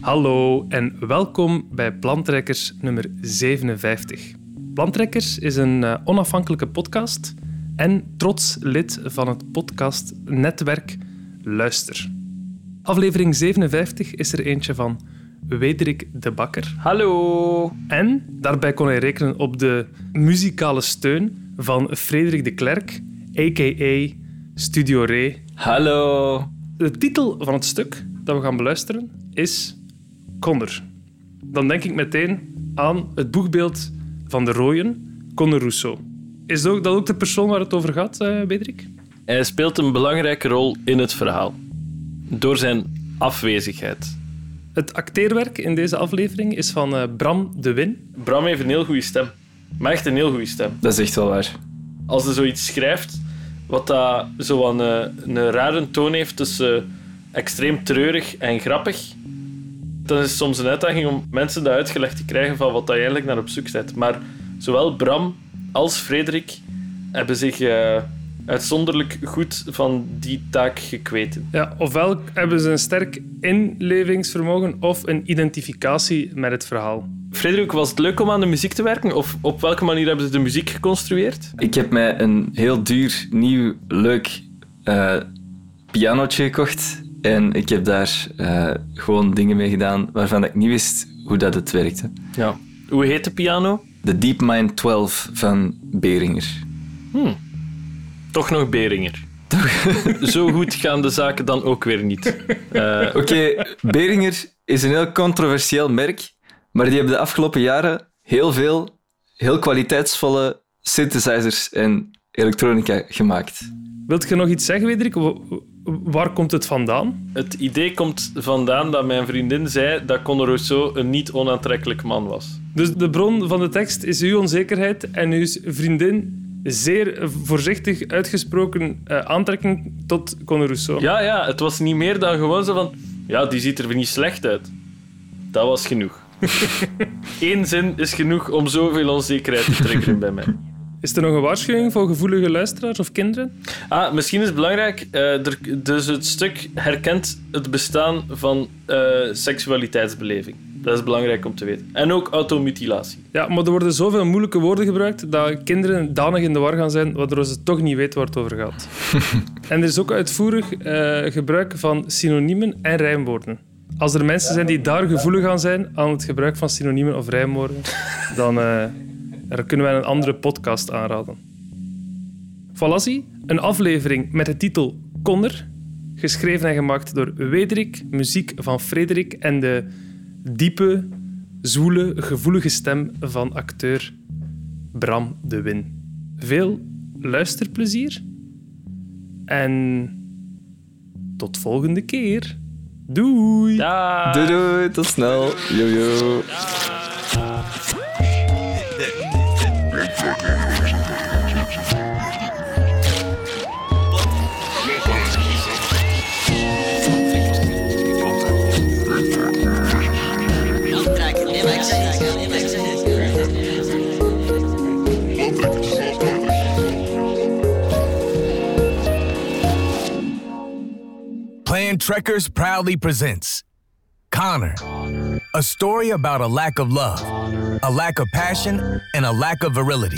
Hallo en welkom bij Plantrekkers nummer 57. Plantrekkers is een uh, onafhankelijke podcast en trots lid van het podcastnetwerk Luister. Aflevering 57 is er eentje van Wederik de Bakker. Hallo. En daarbij kon hij rekenen op de muzikale steun van Frederik de Klerk, a.k.a. Studio Ray. Hallo. De titel van het stuk dat we gaan beluisteren is Connor. Dan denk ik meteen aan het boegbeeld van de rooien, Connor Rousseau. Is dat ook, de persoon waar het over gaat, uh, Hij speelt een belangrijke rol in het verhaal. Door zijn afwezigheid. Het acteerwerk in deze aflevering is van uh, Bram de Win. Bram heeft een heel goede stem. Maar echt een heel goede stem. Dat is echt wel waar. Als hij zoiets schrijft, wat dat zo een, eh, een rare toon heeft tussen extreem treurig en grappig, dan is het soms een uitdaging om mensen dat uitgelegd te krijgen van wat je eigenlijk naar op zoek bent. Maar zowel Bram als Frederik hebben zich uh, uitzonderlijk goed van die taak gekweten. Ja, ofwel hebben ze een sterk inlevingsvermogen of een identificatie met het verhaal. Frederik, was het leuk om aan de muziek te werken? Of op welke manier hebben ze de muziek geconstrueerd? Ik heb mij een heel duur, nieuw, leuk uh, pianootje gekocht. En ik heb daar uh, gewoon dingen mee gedaan waarvan ik niet wist hoe dat het werkte. Ja. Hoe heet de piano? De DeepMind 12 van Beringer. Hmm. Toch nog Beringer. Toch? Zo goed gaan de zaken dan ook weer niet. Uh... Oké, Beringer is een heel controversieel merk, maar die hebben de afgelopen jaren heel veel heel kwaliteitsvolle synthesizers en elektronica gemaakt. Wilt je nog iets zeggen, Wederik? Waar komt het vandaan? Het idee komt vandaan dat mijn vriendin zei dat Conor Rousseau een niet onaantrekkelijk man was. Dus de bron van de tekst is uw onzekerheid en uw vriendin zeer voorzichtig uitgesproken uh, aantrekking tot Conor Rousseau. Ja, ja, het was niet meer dan gewoon zo van... Ja, die ziet er niet slecht uit. Dat was genoeg. Eén zin is genoeg om zoveel onzekerheid te triggeren bij mij. Is er nog een waarschuwing voor gevoelige luisteraars of kinderen? Ah, misschien is het belangrijk. Uh, dus het stuk herkent het bestaan van uh, seksualiteitsbeleving. Dat is belangrijk om te weten. En ook automutilatie. Ja, maar er worden zoveel moeilijke woorden gebruikt dat kinderen danig in de war gaan zijn, waardoor ze toch niet weten waar het over gaat. en er is ook uitvoerig uh, gebruik van synoniemen en rijmwoorden. Als er mensen zijn die daar gevoelig aan zijn aan het gebruik van synoniemen of rijmwoorden, dan daar kunnen wij een andere podcast aanraden. Fallacy, een aflevering met de titel Connor, geschreven en gemaakt door Wederik, muziek van Frederik en de diepe, zwoele, gevoelige stem van acteur Bram de Win. Veel luisterplezier en tot volgende keer. Doei! Doei doei, tot snel. Jojo. Plan Trekkers proudly presents Connor, a story about a lack of love, a lack of passion, and a lack of virility.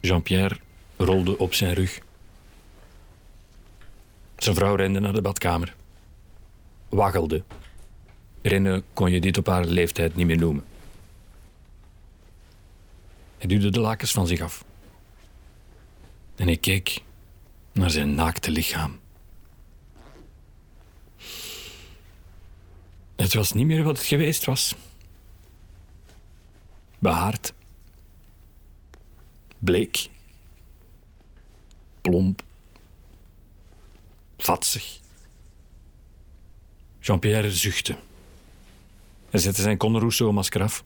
Jean-Pierre rolde op zijn rug. Zijn vrouw rende naar de badkamer. Waggelde. Rennen kon je dit op haar leeftijd niet meer noemen. Hij duwde de lakens van zich af. En ik keek naar zijn naakte lichaam. Het was niet meer wat het geweest was. Behaard. Bleek. Plomp. Vatsig. Jean-Pierre zuchtte. Hij zette zijn Conor Rousseau-masker af.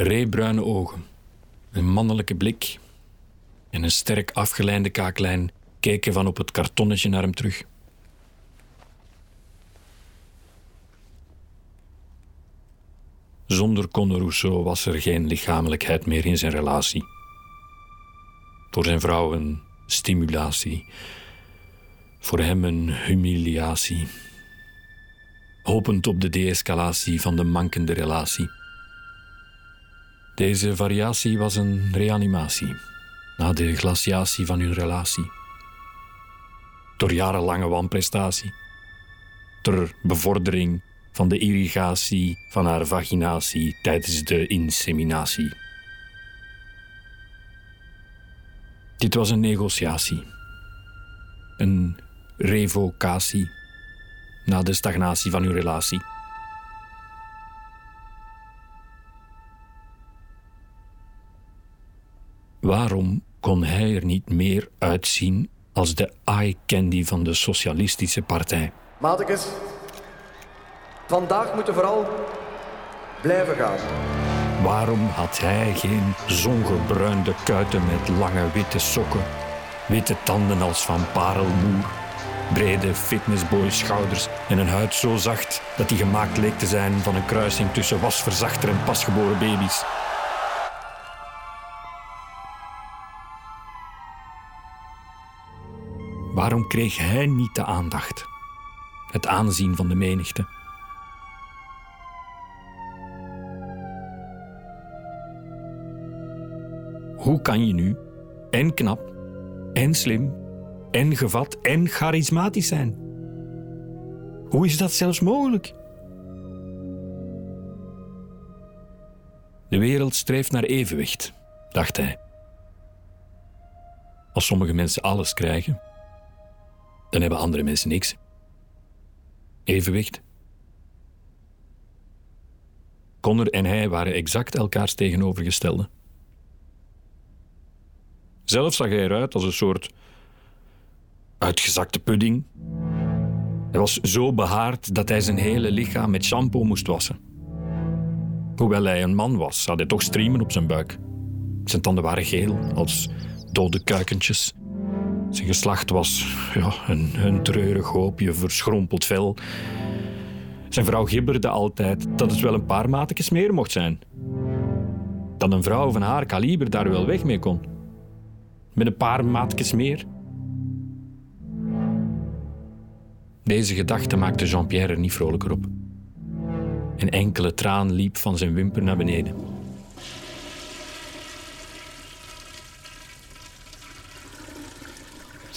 Reebruine ogen, een mannelijke blik en een sterk afgeleide kaaklijn keken van op het kartonnetje naar hem terug. Zonder Conor Rousseau was er geen lichamelijkheid meer in zijn relatie. Voor zijn vrouw een stimulatie. Voor hem een humiliatie. Hopend op de de-escalatie van de mankende relatie. Deze variatie was een reanimatie na de glaciatie van hun relatie. Door jarenlange wanprestatie. Ter bevordering van de irrigatie van haar vaginatie tijdens de inseminatie. Dit was een negociatie. Een revocatie na de stagnatie van uw relatie. Waarom kon hij er niet meer uitzien als de eye candy van de Socialistische Partij? Matekes, vandaag moeten vooral blijven gaan. Waarom had hij geen zongebruinde kuiten met lange witte sokken, witte tanden als van parelmoer, brede fitnessboy schouders en een huid zo zacht dat hij gemaakt leek te zijn van een kruising tussen wasverzachter en pasgeboren baby's? Waarom kreeg hij niet de aandacht, het aanzien van de menigte? Hoe kan je nu en knap, en slim, en gevat, en charismatisch zijn? Hoe is dat zelfs mogelijk? De wereld streeft naar evenwicht, dacht hij. Als sommige mensen alles krijgen, dan hebben andere mensen niks. Evenwicht. Connor en hij waren exact elkaars tegenovergestelde. Zelf zag hij eruit als een soort uitgezakte pudding. Hij was zo behaard dat hij zijn hele lichaam met shampoo moest wassen. Hoewel hij een man was, had hij toch striemen op zijn buik. Zijn tanden waren geel, als dode kuikentjes. Zijn geslacht was ja, een, een treurig hoopje verschrompeld vel. Zijn vrouw gibberde altijd dat het wel een paar maatjes meer mocht zijn. Dat een vrouw van haar kaliber daar wel weg mee kon. Met een paar maatjes meer. Deze gedachte maakte Jean-Pierre er niet vrolijker op. Een enkele traan liep van zijn wimper naar beneden.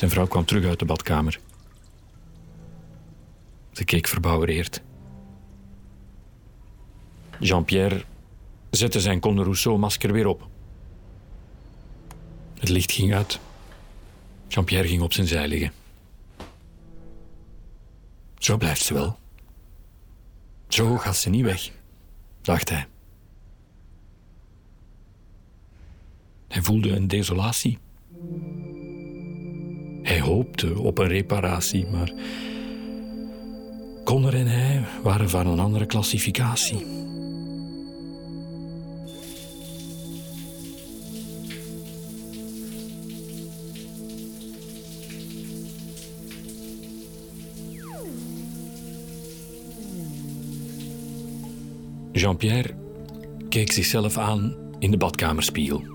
Zijn vrouw kwam terug uit de badkamer. Ze keek verbouwereerd. Jean-Pierre zette zijn Conde Rousseau-masker weer op. Het licht ging uit. Jean-Pierre ging op zijn zij liggen. Zo blijft ze wel. Zo gaat ze niet weg, dacht hij. Hij voelde een desolatie. Hij hoopte op een reparatie, maar Connor en hij waren van een andere klassificatie. Jean-Pierre keek zichzelf aan in de badkamerspiegel.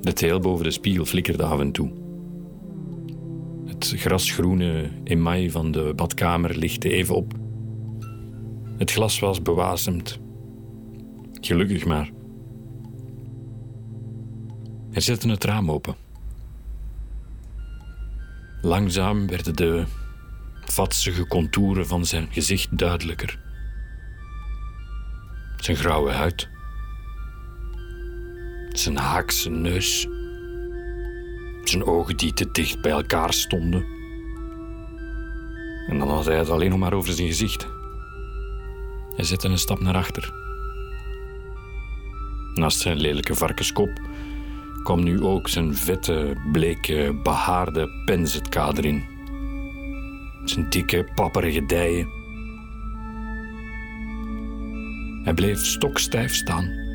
De teel boven de spiegel flikkerde af en toe. Het grasgroene email van de badkamer lichtte even op. Het glas was bewasemd. Gelukkig maar. Hij zette het raam open. Langzaam werden de vatsige contouren van zijn gezicht duidelijker. Zijn grauwe huid zijn haakse neus, zijn ogen die te dicht bij elkaar stonden. En dan had hij het alleen nog maar over zijn gezicht. Hij zette een stap naar achter. Naast zijn lelijke varkenskop kwam nu ook zijn vette, bleke, behaarde penzetkader in. Zijn dikke, papperige dijen. Hij bleef stokstijf staan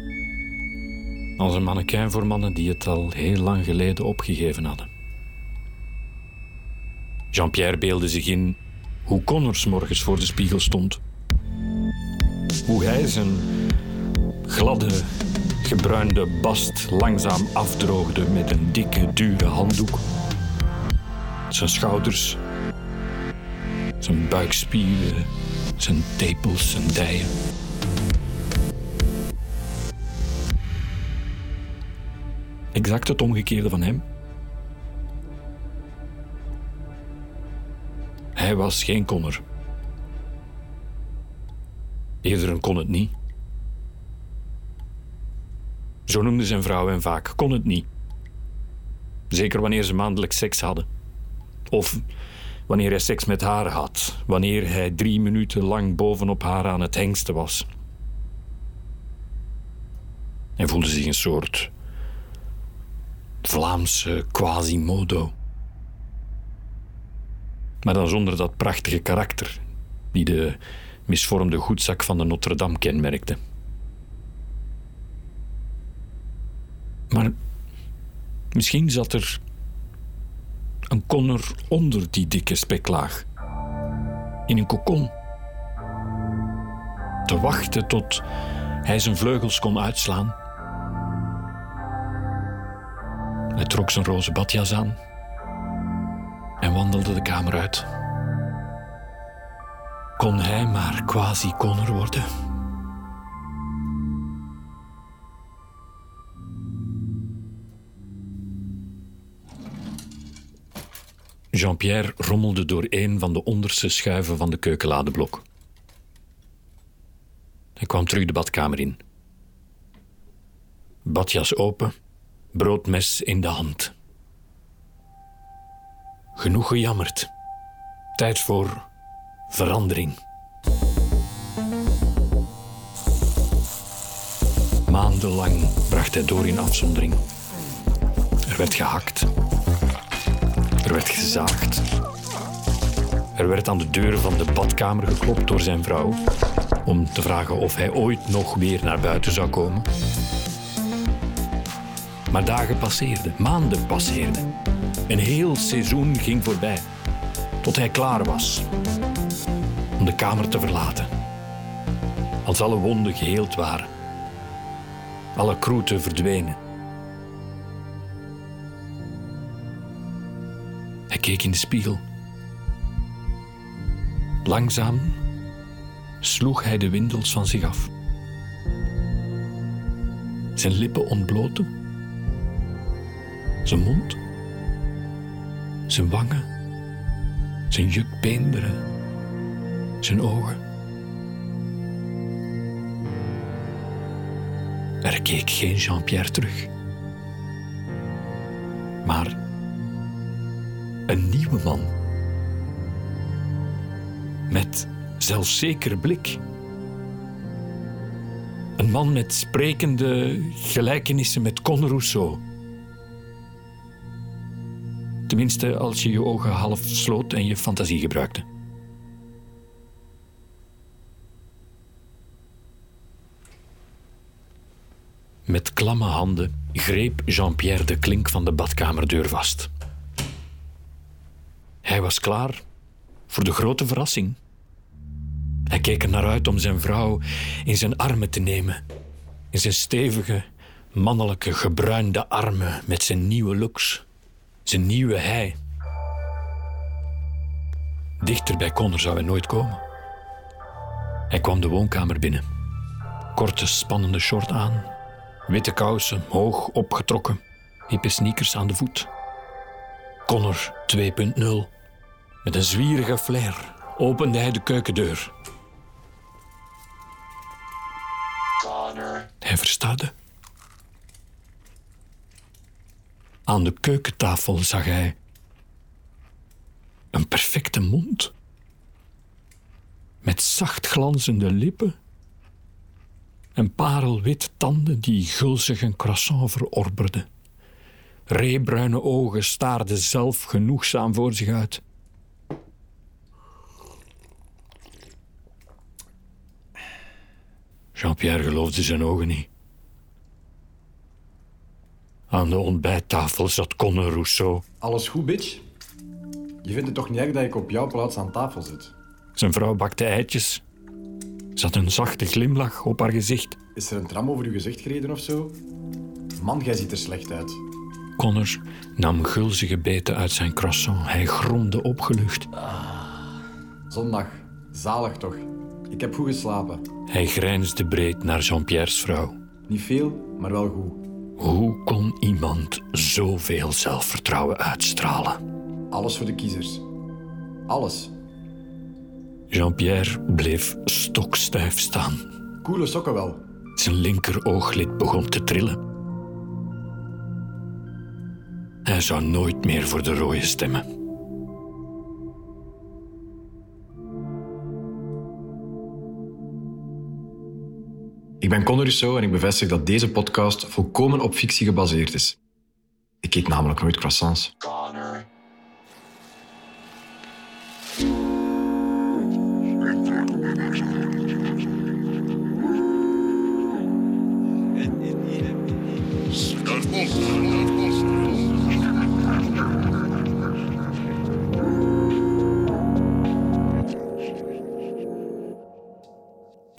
als een mannequin voor mannen die het al heel lang geleden opgegeven hadden. Jean-Pierre beelde zich in hoe Connors morgens voor de spiegel stond. Hoe hij zijn gladde, gebruinde bast langzaam afdroogde met een dikke, dure handdoek. Zijn schouders, zijn buikspieren, zijn tepels, zijn dijen. Exact het omgekeerde van hem. Hij was geen konner. Eerder een kon het niet. Zo noemde zijn vrouw hem vaak kon het niet. Zeker wanneer ze maandelijks seks hadden. Of wanneer hij seks met haar had. Wanneer hij drie minuten lang bovenop haar aan het hengsten was. Hij voelde zich een soort Vlaamse Quasimodo. Maar dan zonder dat prachtige karakter die de misvormde goedzak van de Notre-Dame kenmerkte. Maar misschien zat er een konner onder die dikke speklaag. In een kokon. Te wachten tot hij zijn vleugels kon uitslaan. Hij trok zijn roze badjas aan en wandelde de kamer uit. Kon hij maar quasi-konner worden? Jean-Pierre rommelde door een van de onderste schuiven van de keukenladeblok. Hij kwam terug de badkamer in. Badjas open, broodmes in de hand. Genoeg gejammerd. Tijd voor verandering. Maandenlang bracht hij door in afzondering. Er werd gehakt. Er werd gezaagd. Er werd aan de deur van de badkamer geklopt door zijn vrouw om te vragen of hij ooit nog weer naar buiten zou komen. Maar dagen passeerden, maanden passeerden. Een heel seizoen ging voorbij, tot hij klaar was om de kamer te verlaten. Als alle wonden geheeld waren, alle kroeten verdwenen. Hij keek in de spiegel. Langzaam sloeg hij de windels van zich af. Zijn lippen ontbloten, zijn mond, zijn wangen, zijn jukbeenderen, zijn ogen. Er keek geen Jean-Pierre terug, maar een nieuwe man. Met zelfzeker blik. Een man met sprekende gelijkenissen met Con Rousseau. Tenminste, als je je ogen half sloot en je fantasie gebruikte. Met klamme handen greep Jean-Pierre de klink van de badkamerdeur vast. Hij was klaar voor de grote verrassing. Hij keek er naar uit om zijn vrouw in zijn armen te nemen. In zijn stevige, mannelijke, gebruinde armen met zijn nieuwe looks. Zijn nieuwe hij. Dichter bij Connor zou hij nooit komen. Hij kwam de woonkamer binnen. Korte, spannende short aan. Witte kousen, hoog opgetrokken. Hippe sneakers aan de voet. Connor 2.0. Met een zwierige flair opende hij de keukendeur. Hij verstaarde. Aan de keukentafel zag hij een perfecte mond. Met zacht glanzende lippen. En parelwitte tanden die gulzig een croissant verorberden. Reebruine ogen staarden zelf genoegzaam voor zich uit. Jean-Pierre geloofde zijn ogen niet. Aan de ontbijttafel zat Conor Rousseau. Alles goed, bitch? Je vindt het toch niet erg dat ik op jouw plaats aan tafel zit? Zijn vrouw bakte eitjes. Had een zachte glimlach op haar gezicht. Is er een tram over uw gezicht gereden of zo? Man, jij ziet er slecht uit. Connor nam gulzige beten uit zijn croissant. Hij gromde opgelucht. Zondag. Zalig toch? Ik heb goed geslapen. Hij grijnsde breed naar Jean-Pierre's vrouw. Niet veel, maar wel goed. Hoe kon iemand zoveel zelfvertrouwen uitstralen? Alles voor de kiezers. Alles. Jean-Pierre bleef stokstijf staan. Coole sokken wel. Zijn linker ooglid begon te trillen. Hij zou nooit meer voor de rode stemmen. Ben Conor Rousseau en ik bevestig dat deze podcast volkomen op fictie gebaseerd is. Ik eet namelijk nooit croissants.